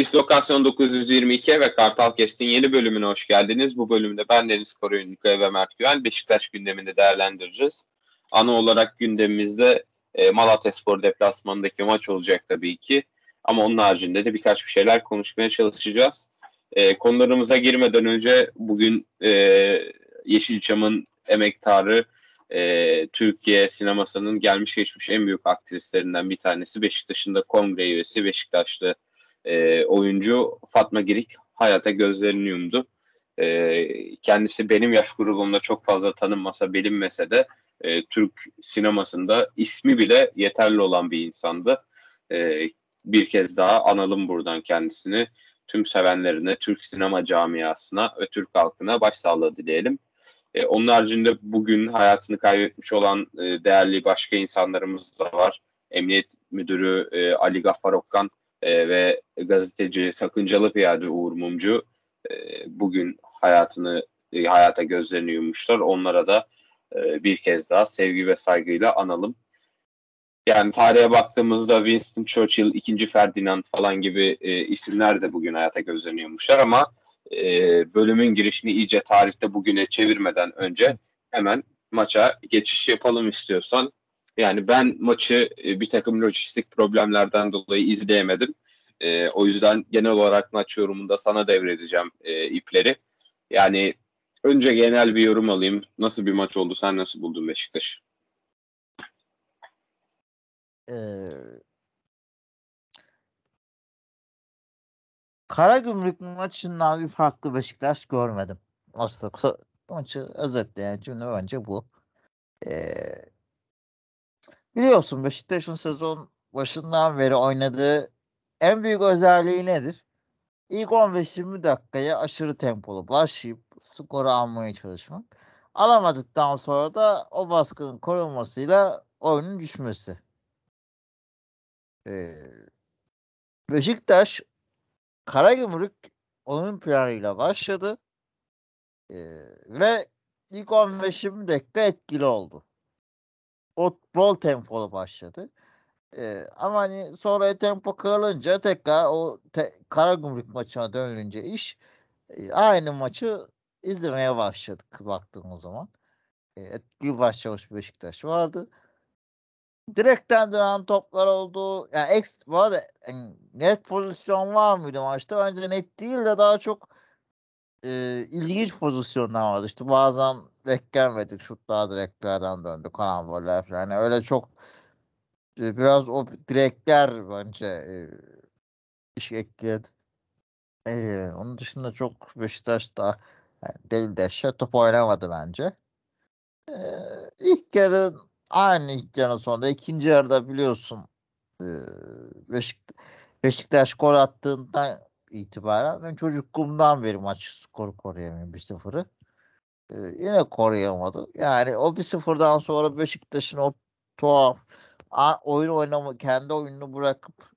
Dislokasyon 922 ve Kartal Kest'in yeni bölümüne hoş geldiniz. Bu bölümde ben Deniz Koruyun ve Mert Güven Beşiktaş gündemini değerlendireceğiz. Ana olarak gündemimizde e, Malatya Spor deplasmanındaki maç olacak tabii ki. Ama onun haricinde de birkaç bir şeyler konuşmaya çalışacağız. E, konularımıza girmeden önce bugün e, Yeşilçam'ın emektarı e, Türkiye sinemasının gelmiş geçmiş en büyük aktrislerinden bir tanesi Beşiktaş'ın da kongre üyesi Beşiktaşlı e, oyuncu Fatma Girik hayata gözlerini yumdu. E, kendisi benim yaş grubumda çok fazla tanınmasa bilinmese de e, Türk sinemasında ismi bile yeterli olan bir insandı. E, bir kez daha analım buradan kendisini. Tüm sevenlerine, Türk sinema camiasına ve Türk halkına başsağlığı dileyelim. E, onun haricinde bugün hayatını kaybetmiş olan e, değerli başka insanlarımız da var. Emniyet Müdürü e, Ali Gaffar Okkan e, ve gazeteci Sakıncalı Piyade Uğur Mumcu e, bugün hayatını e, hayata gözlerini yummuşlar. Onlara da e, bir kez daha sevgi ve saygıyla analım. Yani tarihe baktığımızda Winston Churchill, 2. Ferdinand falan gibi e, isimler de bugün hayata gözlerini yummuşlar ama e, bölümün girişini iyice tarihte bugüne çevirmeden önce hemen maça geçiş yapalım istiyorsan. Yani ben maçı e, bir takım lojistik problemlerden dolayı izleyemedim. E, o yüzden genel olarak maç yorumunda sana devredeceğim e, ipleri. Yani önce genel bir yorum alayım. Nasıl bir maç oldu? Sen nasıl buldun Beşiktaş? Ee, Karagümrük maçından bir farklı Beşiktaş görmedim. Aslında maçı özetleyen cümle bence bu. Ee, biliyorsun Beşiktaş'ın sezon başından beri oynadığı en büyük özelliği nedir? İlk 15-20 dakikaya aşırı tempolu başlayıp skoru almaya çalışmak. Alamadıktan sonra da o baskının korunmasıyla oyunun düşmesi. Ee, Beşiktaş Karagümrük oyun planıyla başladı. Ee, ve ilk 15-20 dakika etkili oldu. O bol tempolu başladı. Ee, ama hani sonra tempo kırılınca tekrar o te, Karagümrük maçına dönünce iş e, aynı maçı izlemeye başladık baktığımız zaman. E, etkili başlamış Beşiktaş vardı direkten dönen toplar oldu. Yani ex, bu arada yani net pozisyon var mıydı maçta? Bence net değil de daha çok e, ilginç pozisyonlar vardı. İşte bazen beklenmedik şutlar direklerden döndü. Karamboller falan. Yani öyle çok e, biraz o direkler bence e, iş ekledi. E, onun dışında çok Beşiktaş da yani deli dehşet top oynamadı bence. E, ilk yarı aynı ilk yarı sonunda ikinci yarıda biliyorsun e, Beşik, Beşiktaş gol attığından itibaren ben çocukluğumdan beri maç skoru koruyamıyorum 1-0'ı. Ee, yine koruyamadı. Yani o 1-0'dan sonra Beşiktaş'ın o tuhaf oyun oynamı kendi oyununu bırakıp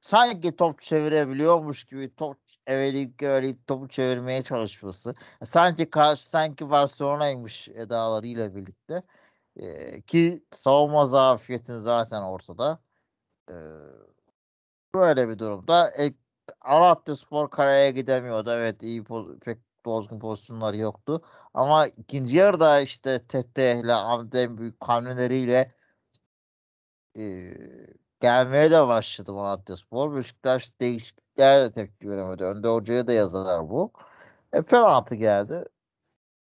sanki top çevirebiliyormuş gibi top evelik evelik topu çevirmeye çalışması. Sanki karşı sanki Barcelona'ymış edalarıyla birlikte e, ki savunma zafiyetin zaten ortada. E, böyle bir durumda e, Alatya Spor karaya gidemiyordu. Evet iyi pek bozgun pozisyonları yoktu. Ama ikinci yarıda işte Tete ile Amden büyük hamleleriyle e, gelmeye de başladı Malatya Spor. Beşiktaş değişiklikler de tepki veremedi. Önde hocaya da yazarlar bu. E, penaltı geldi.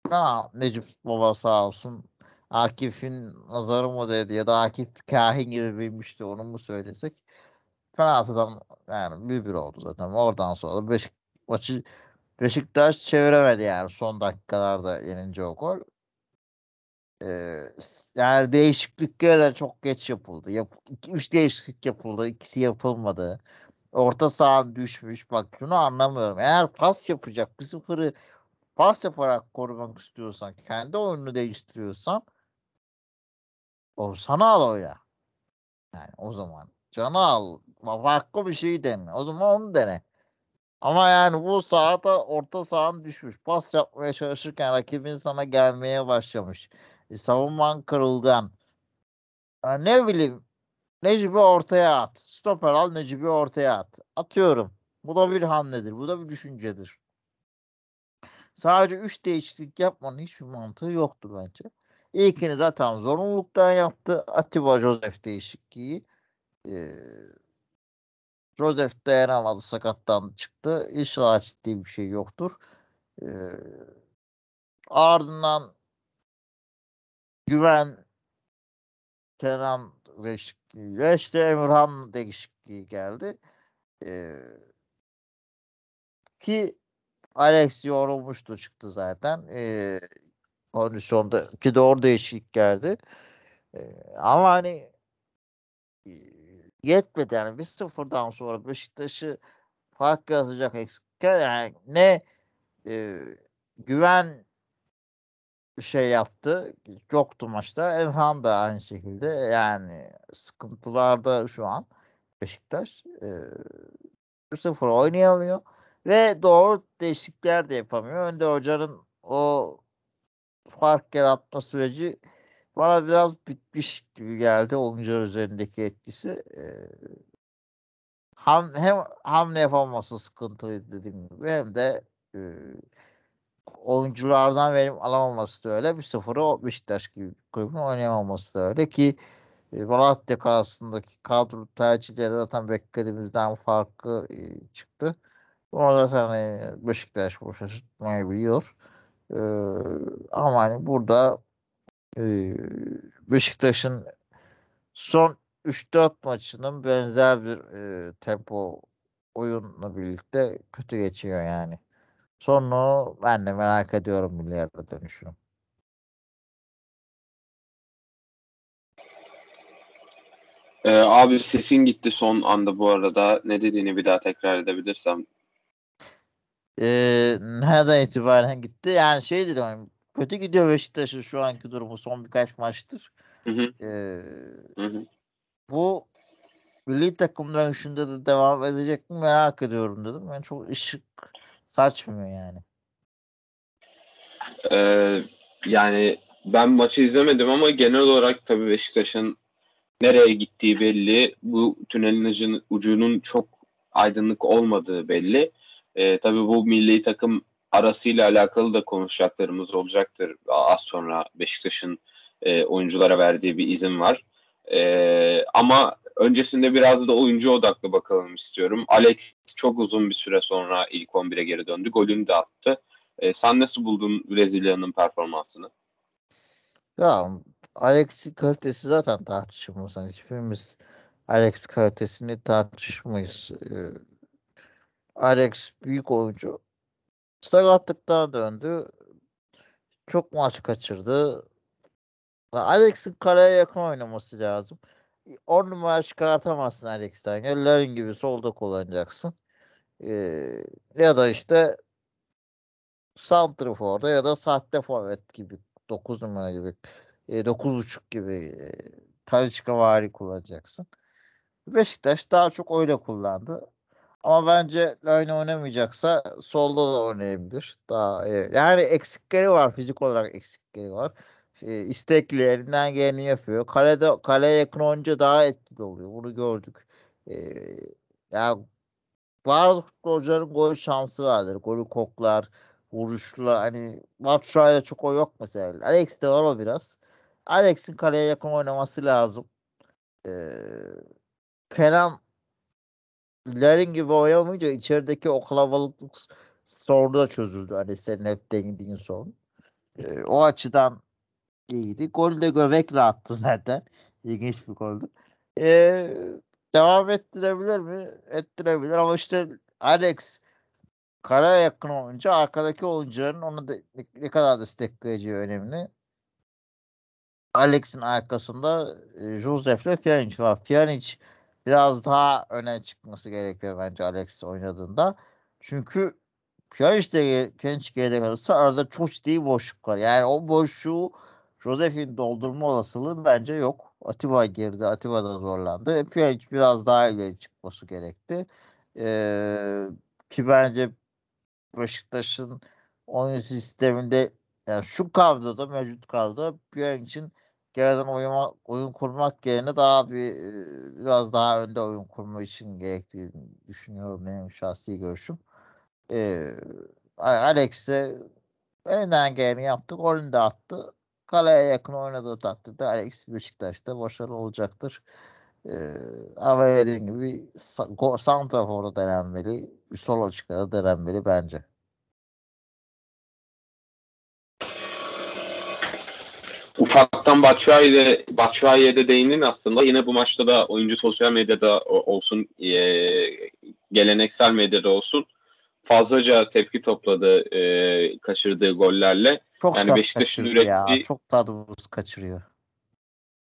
Ha, Necip Baba sağ olsun Akif'in nazarı mı dedi ya da Akif kahin gibi bilmişti onu mu söylesek. Penaltıdan yani bir bir oldu zaten. Oradan sonra Beşik, maçı Beşiktaş çeviremedi yani son dakikalarda yenince o gol. Ee, yani değişiklikler de çok geç yapıldı. Yap, üç değişiklik yapıldı. ikisi yapılmadı. Orta saha düşmüş. Bak şunu anlamıyorum. Eğer pas yapacak bir sıfırı pas yaparak korumak istiyorsan kendi oyununu değiştiriyorsan o sana al oyna. Yani o zaman canı al. Farklı bir şey dene. O zaman onu dene. Ama yani bu sahada orta sahan düşmüş. Pas yapmaya çalışırken rakibin sana gelmeye başlamış. E, savunman kırılgan. Ya ne bileyim Necip'i ortaya at. Stoper al Necip'i ortaya at. Atıyorum. Bu da bir hamledir. Bu da bir düşüncedir. Sadece 3 değişiklik yapmanın hiçbir mantığı yoktur bence. İlkini zaten zorunluluktan yaptı. Atiba Joseph değişikliği. Ee, Joseph dayanamadı sakattan çıktı. İnşallah ciddi bir şey yoktur. Ee, ardından Güven Kenan değişikliği ve işte Emirhan değişikliği geldi. Ee, ki Alex yorulmuştu çıktı zaten. Ee, kondisyonda ki doğru değişiklik geldi. Ee, ama hani e, yetmedi yani bir sıfırdan sonra Beşiktaş'ı fark yazacak eksikler yani ne e, güven şey yaptı. Yoktu maçta. Emhan da aynı şekilde yani sıkıntılarda şu an Beşiktaş. E, 0 oynayamıyor. Ve doğru değişiklikler de yapamıyor. Önde Hoca'nın o fark yaratma süreci bana biraz bitmiş gibi geldi oyuncular üzerindeki etkisi. Ee, ham, hem hamle yapamaması sıkıntılıydı dediğim gibi hem de e, oyunculardan verim alamaması da öyle. Bir sıfırı Beşiktaş gibi bir kulübün oynayamaması da öyle ki e, Malatya karşısındaki kadro tercihleri zaten beklediğimizden farklı e, çıktı. Orada sana Beşiktaş bu şaşırtmayabiliyor. Ee, ama hani burada e, Beşiktaş'ın son 3-4 maçının benzer bir e, tempo oyunla birlikte kötü geçiyor yani. Sonunu ben de merak ediyorum milyarda dönüşünü. Ee, abi sesin gitti son anda bu arada. Ne dediğini bir daha tekrar edebilirsem. Ee, nereden itibaren gitti? Yani şey dedim kötü gidiyor Beşiktaş'ın şu anki durumu son birkaç maçtır. Hı hı. Ee, Hı hı. bu milli takım dönüşünde de devam edecek mi merak ediyorum dedim. Yani çok ışık saçmıyor yani. Ee, yani ben maçı izlemedim ama genel olarak tabii Beşiktaş'ın nereye gittiği belli. Bu tünelin ucun- ucunun çok aydınlık olmadığı belli. Ee, tabii bu milli takım arasıyla alakalı da konuşacaklarımız olacaktır. Az sonra Beşiktaş'ın e, oyunculara verdiği bir izin var. Ee, ama öncesinde biraz da oyuncu odaklı bakalım istiyorum. Alex çok uzun bir süre sonra ilk 11'e geri döndü. Golünü de attı. Ee, sen nasıl buldun Brezilya'nın performansını? Ya Alex'in kalitesi zaten tartışılmaz. Hani hiçbirimiz Alex kalitesini tartışmayız. Ee, Alex büyük oyuncu. Sakatlıktan döndü. Çok maç kaçırdı. Alex'in kaleye yakın oynaması lazım. 10 numara çıkartamazsın Alex'ten. Ellerin gibi solda kullanacaksın. Ee, ya da işte Santrfor'da ya da sahte forvet gibi 9 numara gibi e, 9.5 gibi e, Talisca vari kullanacaksın. Beşiktaş daha çok öyle kullandı. Ama bence Line oynamayacaksa solda da oynayabilir. Daha e, yani eksikleri var. Fizik olarak eksikleri var. E, istekli elinden geleni yapıyor. Kalede kaleye yakın oyuncu daha etkili oluyor. Bunu gördük. E, yani bazı futbolcuların gol şansı vardır. Golü koklar, vuruşla hani Batshuayi'de çok o yok mesela. Alex'te var o biraz. Alex'in kaleye yakın oynaması lazım. Ee, Kenan Larin gibi oynamayınca içerideki o kalabalıklık sorunu da çözüldü. Hani senin hep değindiğin sorun. Ee, o açıdan iyiydi. Golü de göbekle attı zaten. İlginç bir goldü. Ee, devam ettirebilir mi? Ettirebilir ama işte Alex karaya yakın oyuncu arkadaki oyuncuların onu da ne kadar destekleyeceği önemli. Alex'in arkasında e, Josef ile Pjanic var. Pjanic biraz daha öne çıkması gerekiyor bence Alex oynadığında. Çünkü Pjanic de Pjanic geride kalırsa arada çok ciddi boşluk var. Yani o boşluğu Josef'in doldurma olasılığı bence yok. Atiba girdi. Atiba da zorlandı. Pjanic biraz daha ileri çıkması gerekti. Ee, ki bence Beşiktaş'ın oyun sisteminde yani şu kadroda mevcut kadroda Pjanic'in geriden oyun, oyun kurmak yerine daha bir biraz daha önde oyun kurma için gerektiğini düşünüyorum benim şahsi görüşüm. Ee, Alex'e elinden geleni yaptı. Golünü de attı. Kaleye yakın oynadığı takdirde Alex Beşiktaş'ta başarılı olacaktır. Ee, ama dediğim gibi Santrafor'da denenmeli. Bir solo çıkarı denenmeli bence. Ufaktan Batshuayi'de Batshuayi'ye de değindin aslında. Yine bu maçta da oyuncu sosyal medyada olsun, e, geleneksel medyada olsun fazlaca tepki topladı e, kaçırdığı gollerle. Çok yani Beşiktaş'ın ürettiği ya. çok tadımız kaçırıyor.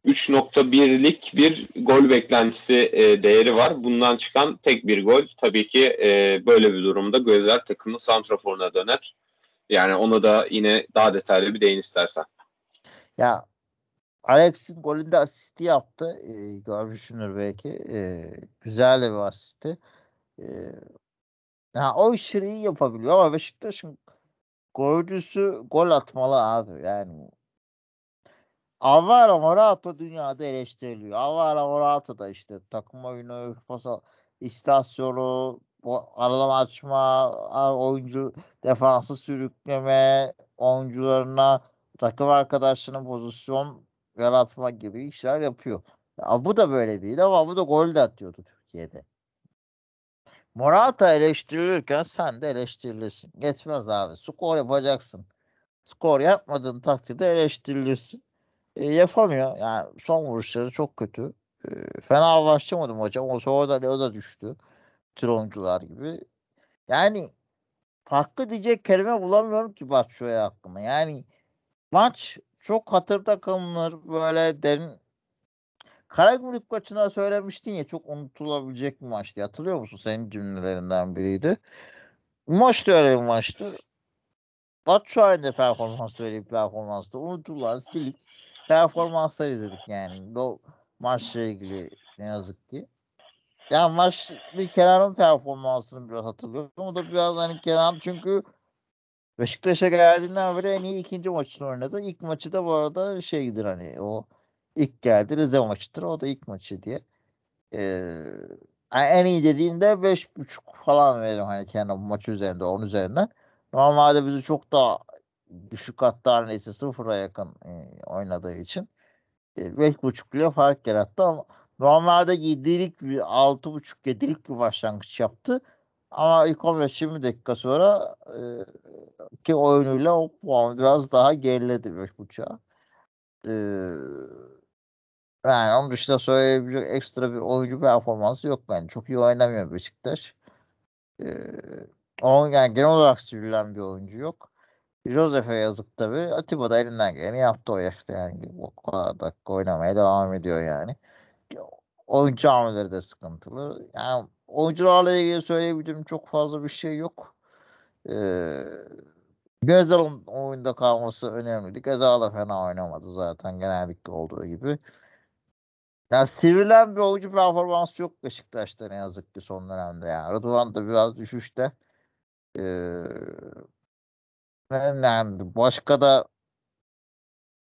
3.1'lik bir gol beklentisi e, değeri var. Bundan çıkan tek bir gol. Tabii ki e, böyle bir durumda gözler takımın santraforuna döner. Yani ona da yine daha detaylı bir değin istersen. Ya Alex'in golünde asisti yaptı. E, görmüşsündür belki. E, güzel bir asisti. E, ya o işleri iyi yapabiliyor ama Beşiktaş'ın golcüsü gol atmalı abi. Yani Alvaro Morata dünyada eleştiriliyor. Alvaro Morata da işte takım oyunu, pasa, istasyonu, aralama açma, oyuncu defansı sürükleme, oyuncularına takım arkadaşlarının pozisyon yaratma gibi işler yapıyor. Ya bu da böyle değil ama bu da gol de atıyordu Türkiye'de. Morata eleştirilirken sen de eleştirilirsin. Geçmez abi. Skor yapacaksın. Skor yapmadığın takdirde eleştirilirsin. E, yapamıyor. Yani son vuruşları çok kötü. E, fena başlamadım hocam. O sonra da o da düştü. Troncular gibi. Yani farklı diyecek kelime bulamıyorum ki Batshuayi hakkında. Yani maç çok hatırda kalınır. Böyle derin Karagümrük maçına söylemiştin ya çok unutulabilecek bir maçtı. Hatırlıyor musun? Senin cümlelerinden biriydi. Maç da öyle bir maçtı. Batshuayi'nin de performans öyle bir performanstı. Unutulan silik performanslar izledik yani. O maçla ilgili ne yazık ki. Yani maç bir Kenan'ın performansını biraz hatırlıyorum. O da biraz hani Kenan çünkü Beşiktaş'a geldiğinden beri en iyi ikinci maçını oynadı. İlk maçı da bu arada şeydir hani o ilk geldi Rize maçıdır. O da ilk maçı diye. Ee, en iyi dediğimde 5.5 falan veririm hani kendi bu maçı üzerinde 10 üzerinden. Normalde bizi çok daha düşük hatta neyse sıfıra yakın e, oynadığı için e, 5.5 bile fark yarattı ama normalde 7'lik bir 6.5 7'lik bir başlangıç yaptı. Ama ilk 15-20 dakika sonra e, ki oyunuyla o puan biraz daha geriledi 5.5'a. E, yani onun dışında söyleyebilecek ekstra bir oyuncu performansı yok bence. Çok iyi oynamıyor Beşiktaş. Ee, onun yani genel olarak sürülen bir oyuncu yok. Josef'e yazık tabi. Atiba da elinden geleni yaptı o yaşta yani. O kadar dakika oynamaya devam ediyor yani. Oyuncu hamleleri de sıkıntılı. Yani oyuncularla ilgili söyleyebileceğim çok fazla bir şey yok. Ee, Gezal'ın oyunda kalması önemliydi. Gezal da fena oynamadı zaten genellikle olduğu gibi. Yani sivrilen bir oyuncu performansı yok Beşiktaş'ta ne yazık ki son dönemde yani. Rıdvan da biraz düşüşte. Ee, yani başka da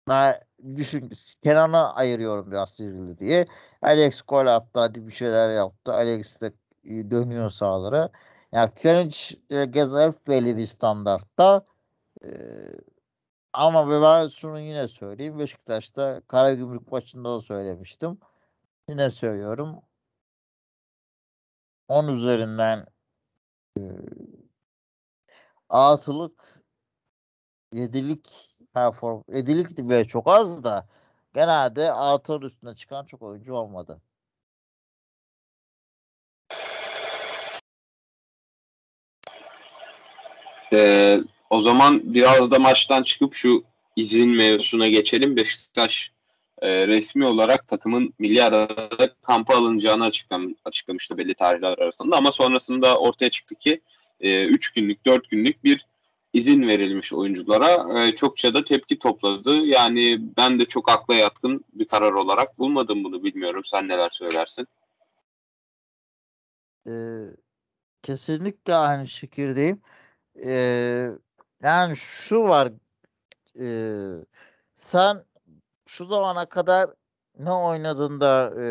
ben düşün Kenan'a ayırıyorum biraz sivrildi diye. Alex gol attı hadi bir şeyler yaptı. Alex de dönüyor sahalara. Yani Pjanic e, Gezal belli bir standartta. Ama ben şunu yine söyleyeyim. Beşiktaş'ta Karagümrük maçında da söylemiştim. Yine söylüyorum. 10 üzerinden e, altılık yedilik perform yedilik böyle çok az da genelde altının üstüne çıkan çok oyuncu olmadı. Ee, o zaman biraz da maçtan çıkıp şu izin mevzusuna geçelim. Beşiktaş e, resmi olarak takımın milli arada kampa alınacağını açıklam açıklamıştı belli tarihler arasında ama sonrasında ortaya çıktı ki 3 e, günlük 4 günlük bir izin verilmiş oyunculara e, çokça da tepki topladı. Yani ben de çok akla yatkın bir karar olarak bulmadım bunu bilmiyorum. Sen neler söylersin? Ee, kesinlikle aynı şekirdeyim. Ee, yani şu var e, sen şu zamana kadar ne oynadığında e,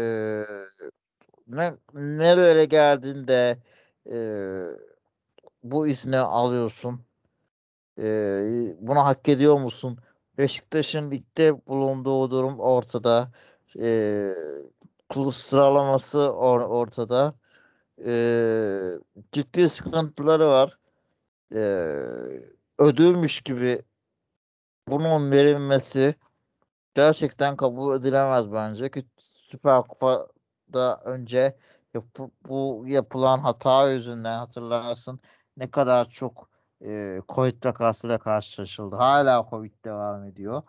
ne nereye geldiğinde e, bu izni alıyorsun. E, bunu hak ediyor musun? Beşiktaş'ın ligde bulunduğu durum ortada. E, kılıç sıralaması or- ortada. E, ciddi sıkıntıları var. E, ödülmüş gibi bunun verilmesi gerçekten kabul edilemez bence ki Süper Kupa'da önce yapı, bu yapılan hata yüzünden hatırlarsın ne kadar çok e, Covid vakasıyla karşılaşıldı. Hala Covid devam ediyor.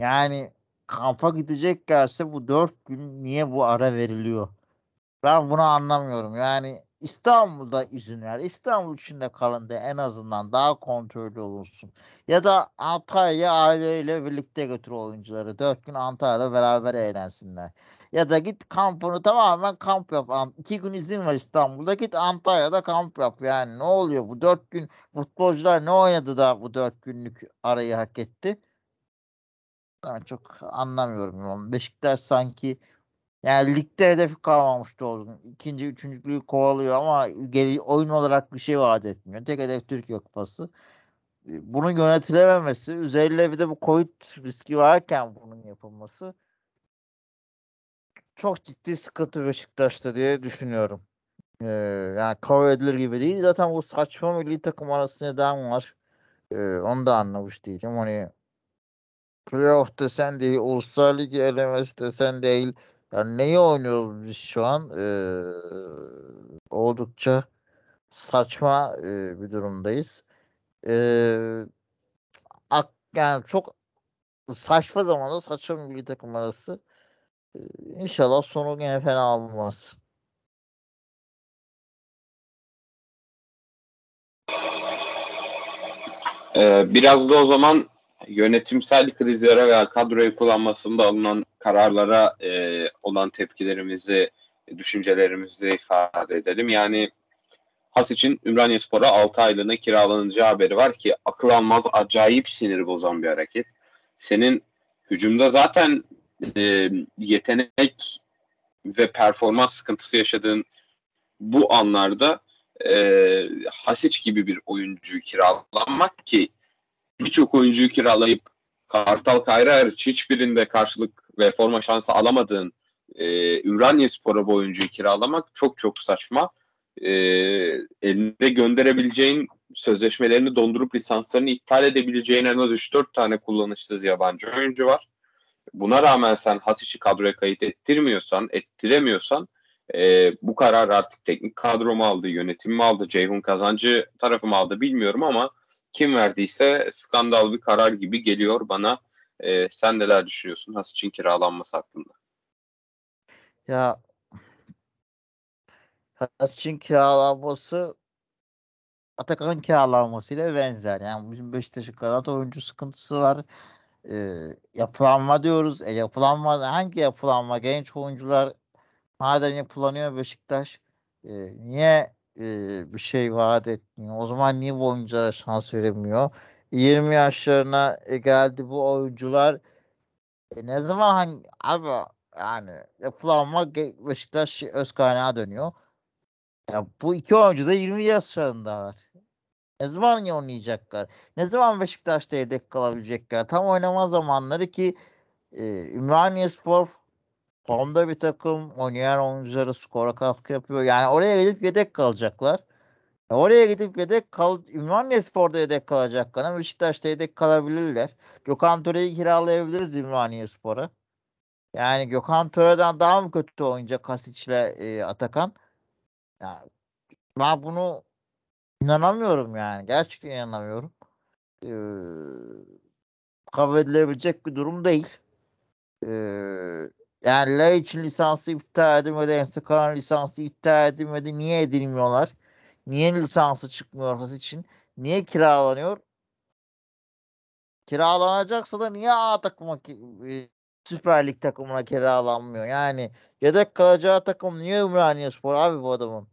Yani kampa gideceklerse bu dört gün niye bu ara veriliyor? Ben bunu anlamıyorum. Yani İstanbul'da izin ver. İstanbul içinde kalın de en azından daha kontrollü olursun. Ya da Antalya'ya aileyle birlikte götür oyuncuları. Dört gün Antalya'da beraber eğlensinler. Ya da git kampını tamamen kamp yap. İki gün izin var İstanbul'da. Git Antalya'da kamp yap. Yani ne oluyor? Bu dört gün futbolcular ne oynadı da bu dört günlük arayı hak etti? Ben çok anlamıyorum. Beşiktaş sanki yani ligde hedefi kalmamış doğru. İkinci, üçüncülüğü kovalıyor ama geri, oyun olarak bir şey vaat etmiyor. Tek hedef Türkiye Kupası. Bunun yönetilememesi, üzerinde bir de bu Covid riski varken bunun yapılması çok ciddi sıkıntı Beşiktaş'ta diye düşünüyorum. Ee, yani kabul edilir gibi değil. Zaten bu saçma milli takım arası neden var? Ee, onu da anlamış değilim. Hani playoff desen değil, Uluslar Ligi elemesi desen değil. Yani neyi oynuyoruz biz şu an? Ee, oldukça saçma e, bir durumdayız. Ee, ak, yani çok saçma zamanda saçma milli takım arası. Ee, inşallah sonu yine fena olmaz. Ee, biraz da o zaman yönetimsel krizlere veya kadroyu kullanmasında alınan kararlara e, olan tepkilerimizi, düşüncelerimizi ifade edelim. Yani Has için Ümraniye Spor'a 6 aylığına kiralanacağı haberi var ki akıl almaz acayip sinir bozan bir hareket. Senin hücumda zaten e, yetenek ve performans sıkıntısı yaşadığın bu anlarda e, Hasic gibi bir oyuncuyu kiralanmak ki birçok oyuncuyu kiralayıp Kartal Kayra hariç hiçbirinde karşılık ve forma şansı alamadığın e, Ümraniye Spor'a bu oyuncuyu kiralamak çok çok saçma. E, elinde gönderebileceğin sözleşmelerini dondurup lisanslarını iptal edebileceğin en az 3-4 tane kullanışsız yabancı oyuncu var. Buna rağmen sen Hasic'i kadroya kayıt ettirmiyorsan, ettiremiyorsan e, bu karar artık teknik kadro mu aldı, yönetim mi aldı, Ceyhun Kazancı tarafı mı aldı bilmiyorum ama kim verdiyse skandal bir karar gibi geliyor bana. E, sen neler düşünüyorsun Hasic'in kiralanması hakkında? Ya Hasic'in kiralanması Atakan'ın kiralanmasıyla benzer. Yani bizim Beşiktaş'ın kanat oyuncu sıkıntısı var. E, yapılanma diyoruz. E, yapılanma hangi yapılanma? Genç oyuncular madem yapılanıyor Beşiktaş e, niye e, bir şey vaat etmiyor. O zaman niye bu oyunculara şans veremiyor? 20 yaşlarına e, geldi bu oyuncular. E, ne zaman hangi abi yani yapılanma Beşiktaş öz kaynağı dönüyor. Ya bu iki oyuncu da 20 yaşlarındalar. Ne zaman niye oynayacaklar? Ne zaman Beşiktaş'ta yedek kalabilecekler? Tam oynama zamanları ki e, Ümraniye Spor formda bir takım oynayan oyuncuları skora katkı yapıyor. Yani oraya gidip yedek kalacaklar. E, oraya gidip yedek kal Ümraniye Spor'da yedek kalacaklar. Ama Beşiktaş'ta yedek kalabilirler. Gökhan Töre'yi kiralayabiliriz Ümraniye Spor'a. Yani Gökhan Töre'den daha mı kötü oynayacak Kasic ile e, Atakan? Yani ben bunu inanamıyorum yani. Gerçekten inanamıyorum. Ee, kabul edilebilecek bir durum değil. Ee, yani La için lisansı iptal edilmedi. Enstakar'ın lisansı iptal edilmedi. Niye edilmiyorlar? Niye lisansı çıkmıyor Has için? Niye kiralanıyor? Kiralanacaksa da niye A takıma e, Süper Lig takımına kiralanmıyor? Yani yedek kalacağı takım niye Ümraniye Spor abi bu adamın?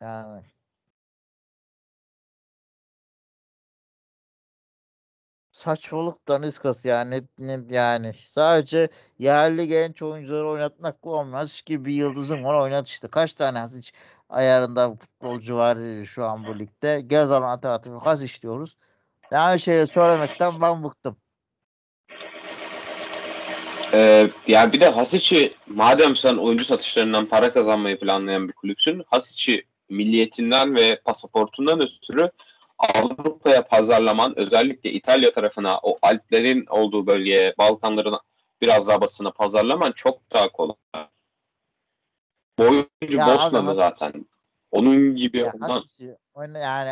Yani. Saçmalık daniskası yani ne, yani. Sadece yerli genç oyuncuları oynatmak bu olmaz. Ki bir yıldızın var oynat işte. Kaç tane hiç ayarında futbolcu var e, şu an bu ligde? Gezal alternatifi kas istiyoruz yani şeyi söylemekten ben bıktım. Ee, yani bir de Hasic'i madem sen oyuncu satışlarından para kazanmayı planlayan bir kulüpsün, Hasic'i milliyetinden ve pasaportundan ötürü Avrupa'ya pazarlaman, özellikle İtalya tarafına, o Alplerin olduğu bölgeye, Balkanların biraz daha basına pazarlaman çok daha kolay. Bu oyuncu Ya Hasic- zaten. Onun gibi Ya ondan oyna- yani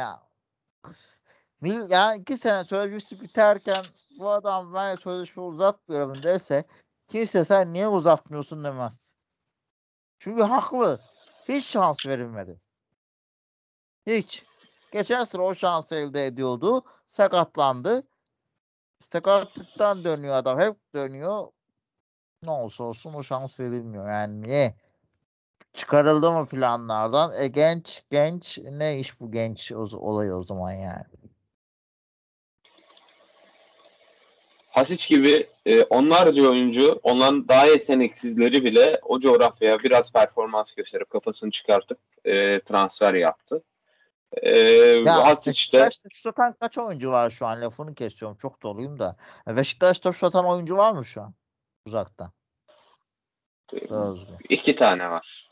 yani iki sene sözleşmesi biterken bu adam ben sözleşme uzatmıyorum dese kimse sen niye uzatmıyorsun demez. Çünkü haklı. Hiç şans verilmedi. Hiç. Geçen sene o şansı elde ediyordu. Sakatlandı. Sakatlıktan dönüyor adam. Hep dönüyor. Ne olursa olsun o şans verilmiyor. Yani niye? Çıkarıldı mı planlardan? E genç genç ne iş bu genç olayı o zaman yani. Hasic gibi e, onlarca oyuncu, ondan daha yeteneksizleri bile o coğrafyaya biraz performans gösterip kafasını çıkartıp e, transfer yaptı. E, Ya Hasic de Beşiktaş'ta şut atan kaç oyuncu var şu an? Lafını kesiyorum. Çok doluyum da. Beşiktaş'ta şut atan oyuncu var mı şu an? Uzaktan. Düzgün. iki tane var.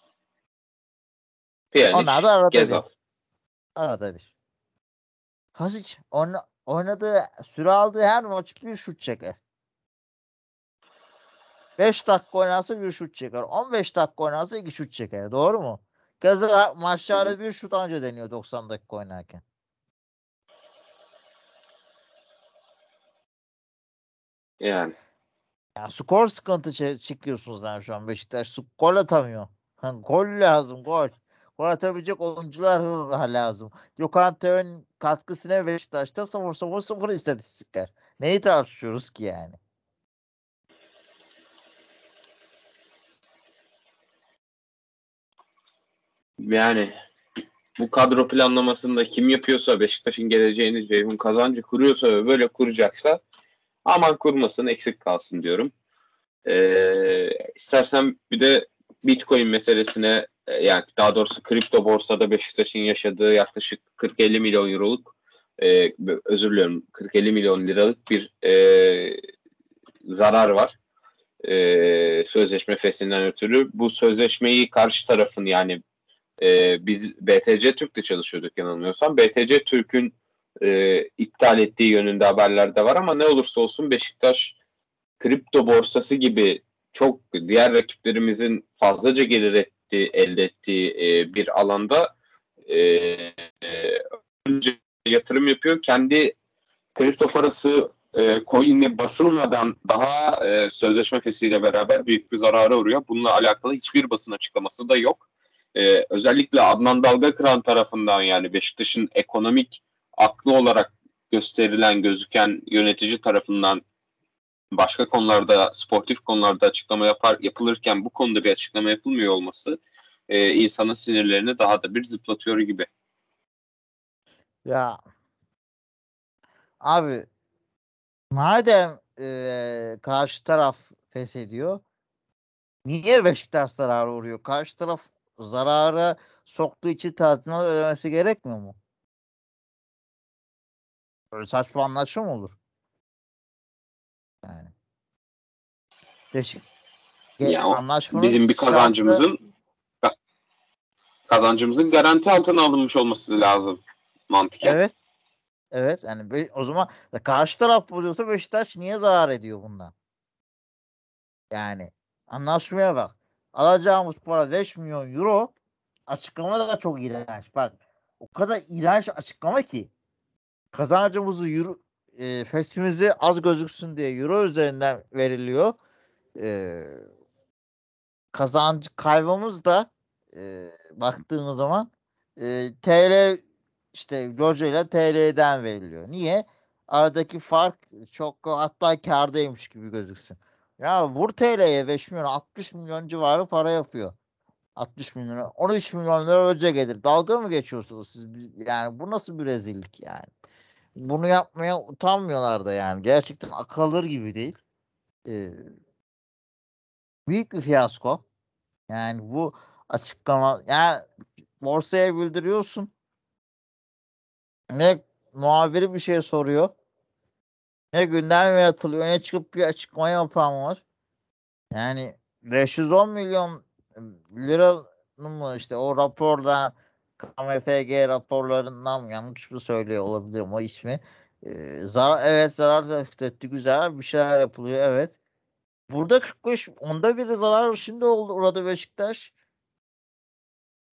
Pjanic, Onlar da arada Gezal. bir. Arada bir. Hasic oyna, oynadığı, süre aldığı her maç bir şut çeker. 5 dakika oynarsa bir şut çeker. 15 dakika oynarsa iki şut çeker. Doğru mu? Gaza maçlarda bir şut anca deniyor 90 dakika oynarken. Yani. Ya skor sıkıntı çekiyorsunuz yani şu an Beşiktaş. Gol atamıyor. Gol lazım gol. Gol atabilecek oyuncular lazım. Gökhan Tepe'nin katkısı ne Beşiktaş'ta 0 0 0 istatistikler. Neyi tartışıyoruz ki yani? Yani bu kadro planlamasında kim yapıyorsa Beşiktaş'ın geleceğini Ceyhun kazancı kuruyorsa ve böyle kuracaksa aman kurmasın eksik kalsın diyorum. Ee, istersen bir de Bitcoin meselesine e, yani daha doğrusu kripto borsada Beşiktaş'ın yaşadığı yaklaşık 40-50 milyon euroluk e, özür diliyorum 40-50 milyon liralık bir e, zarar var. E, sözleşme feslinden ötürü. Bu sözleşmeyi karşı tarafın yani e, biz BTC Türk'te çalışıyorduk yanılmıyorsam. BTC Türk'ün e, iptal ettiği yönünde haberler de var ama ne olursa olsun Beşiktaş kripto borsası gibi çok diğer rakiplerimizin fazlaca gelir ettiği, elde ettiği e, bir alanda e, e, yatırım yapıyor. Kendi kripto parası e, coin'e basılmadan daha e, sözleşme fesiyle beraber büyük bir zarara uğruyor. Bununla alakalı hiçbir basın açıklaması da yok. E, özellikle Adnan Dalgakıran tarafından yani Beşiktaş'ın ekonomik aklı olarak gösterilen gözüken yönetici tarafından başka konularda sportif konularda açıklama yapar yapılırken bu konuda bir açıklama yapılmıyor olması e, insanın sinirlerini daha da bir zıplatıyor gibi. Ya abi madem eee, karşı taraf feshediyor niye Beşiktaş zarara uğruyor? Karşı taraf zarara soktuğu için tazminat ödemesi gerekmiyor mu? Böyle saçma anlaşma mı olur? Yani. Ge- Ya anlaşmanın Bizim bir şartı- kazancımızın kazancımızın garanti altına alınmış olması lazım mantıken. Evet. Evet yani o zaman karşı taraf buluyorsa Beşiktaş niye zarar ediyor bundan? Yani anlaşmaya bak. Alacağımız para 5 milyon euro açıklama da çok iğrenç. Bak o kadar iğrenç açıklama ki kazancımızı euro, e, festimizi az gözüksün diye euro üzerinden veriliyor. E, kazancı kaybımız da e, baktığınız zaman e, TL işte Loca ile TL'den veriliyor. Niye? Aradaki fark çok hatta kârdaymış gibi gözüksün. Ya vur TL'ye 5 milyon 60 milyon civarı para yapıyor. 60 milyon 13 milyon lira öce gelir. Dalga mı geçiyorsunuz siz? Yani bu nasıl bir rezillik yani? bunu yapmaya utanmıyorlar da yani. Gerçekten akıl alır gibi değil. Ee, büyük bir fiyasko. Yani bu açıklama yani borsaya bildiriyorsun. Ne muhabiri bir şey soruyor. Ne gündem yaratılıyor ne çıkıp bir açıklama yapan var. Yani 510 milyon liranın mı işte o raporda KMFG raporlarından yanlış mı söylüyor olabilirim o ismi. Ee, zarar, evet zarar tespit etti güzel bir şeyler yapılıyor evet. Burada 45 onda biri zarar şimdi oldu orada Beşiktaş.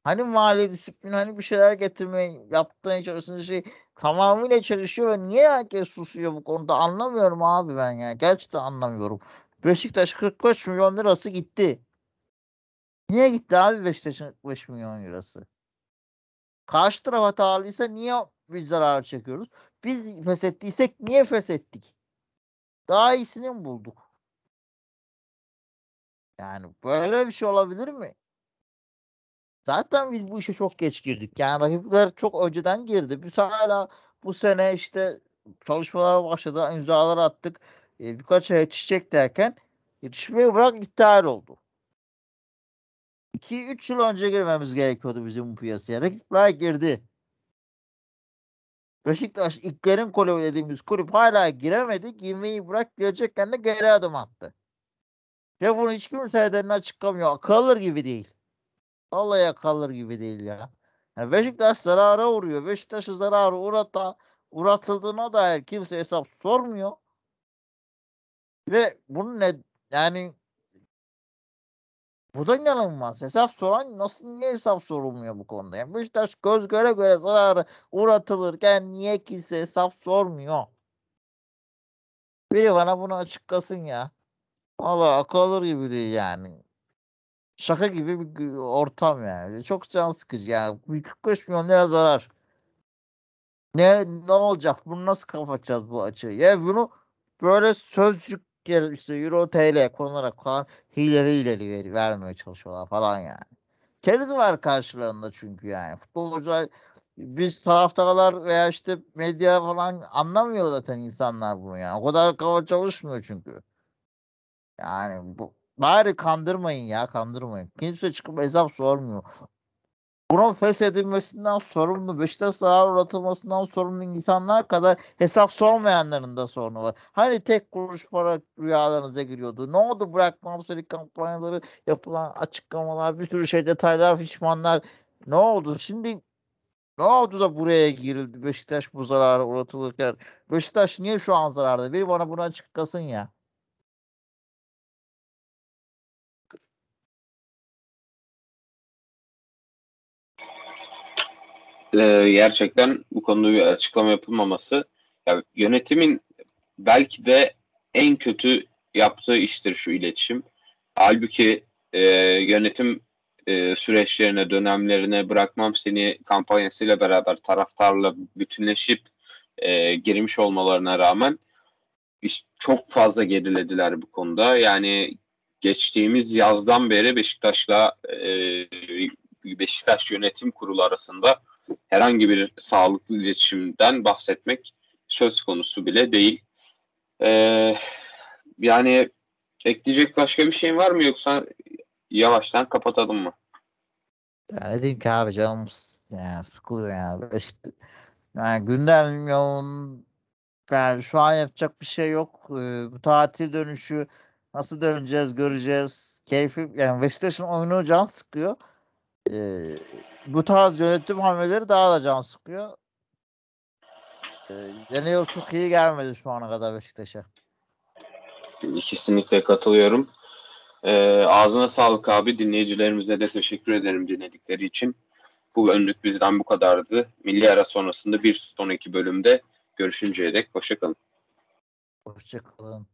Hani mali disiplin hani bir şeyler getirmeye yaptığın içerisinde şey tamamıyla çalışıyor ve niye herkes susuyor bu konuda anlamıyorum abi ben ya. Gerçekten anlamıyorum. Beşiktaş 45 milyon lirası gitti. Niye gitti abi Beşiktaş'ın 45 milyon lirası? Karşı taraf hatalıysa niye biz zarar çekiyoruz? Biz feshettiysek niye feshettik? Daha iyisini mi bulduk? Yani böyle bir şey olabilir mi? Zaten biz bu işe çok geç girdik. Yani rakipler çok önceden girdi. Biz hala bu sene işte çalışmalar başladı, imzalar attık. E, birkaç ay yetişecek derken yetişmeyi bırak iptal oldu. 2-3 yıl önce girmemiz gerekiyordu bizim bu piyasaya. Rakipler girdi. Beşiktaş ilklerin kulübü dediğimiz kulüp hala giremedi. Girmeyi bırak girecekken de geri adım attı. Ve bunu hiç kimse nedenini açıklamıyor. Akılır gibi değil. Vallahi akılır gibi değil ya. Yani Beşiktaş zarara uğruyor. Beşiktaş'ı zararı uğrata, uğratıldığına dair kimse hesap sormuyor. Ve bunun ne yani bu da inanılmaz. Hesap soran nasıl niye hesap sorulmuyor bu konuda? Yani Beşiktaş göz göre göre zararı uğratılırken niye kimse hesap sormuyor? Biri bana bunu açıklasın ya. Valla akıl alır gibi değil yani. Şaka gibi bir ortam yani. Çok can sıkıcı yani. 45 milyon lira zarar. Ne ne olacak? Bunu nasıl kapatacağız bu açığı? Ya bunu böyle sözcük işte Euro TL konularak falan hileri hileri ver, vermeye çalışıyorlar falan yani. Keriz var karşılarında çünkü yani. Futbolcular biz taraftarlar veya işte medya falan anlamıyor zaten insanlar bunu yani. O kadar kafa çalışmıyor çünkü. Yani bu bari kandırmayın ya kandırmayın. Kimse çıkıp hesap sormuyor. Bunun feshedilmesinden sorumlu, Beşiktaş zarar uğratılmasından sorumlu insanlar kadar hesap sormayanların da sorunu var. Hani tek kuruş para rüyalarınıza giriyordu. Ne oldu bırakmam seni kampanyaları, yapılan açıklamalar, bir sürü şey detaylar, pişmanlar. Ne oldu? Şimdi ne oldu da buraya girildi Beşiktaş bu zarara uğratılırken? Beşiktaş niye şu an zararda? Bir bana bunu açıklasın ya. E, gerçekten bu konuda bir açıklama yapılmaması yani yönetimin belki de en kötü yaptığı iştir şu iletişim. Halbuki e, yönetim e, süreçlerine, dönemlerine bırakmam seni kampanyasıyla beraber taraftarla bütünleşip e, girmiş olmalarına rağmen çok fazla gerilediler bu konuda. Yani geçtiğimiz yazdan beri Beşiktaş'la e, Beşiktaş Yönetim Kurulu arasında herhangi bir sağlıklı iletişimden bahsetmek söz konusu bile değil. Ee, yani ekleyecek başka bir şey var mı yoksa yavaştan kapatalım mı? Ya diyeyim ki abi canım yani sıkılıyor yani. İşte, yani gündem yoğun yani şu an yapacak bir şey yok. Ee, bu tatil dönüşü nasıl döneceğiz göreceğiz. Keyfi yani Beşiktaş'ın oyunu can sıkıyor. Bu tarz yönetim hamleleri daha da can sıkıyor. Yeni yıl çok iyi gelmedi şu ana kadar Beşiktaş'a. Kesinlikle katılıyorum. Ee, ağzına sağlık abi. Dinleyicilerimize de teşekkür ederim dinledikleri için. Bu önlük bizden bu kadardı. Milli ara sonrasında bir sonraki bölümde görüşünceye dek hoşçakalın. Hoşçakalın.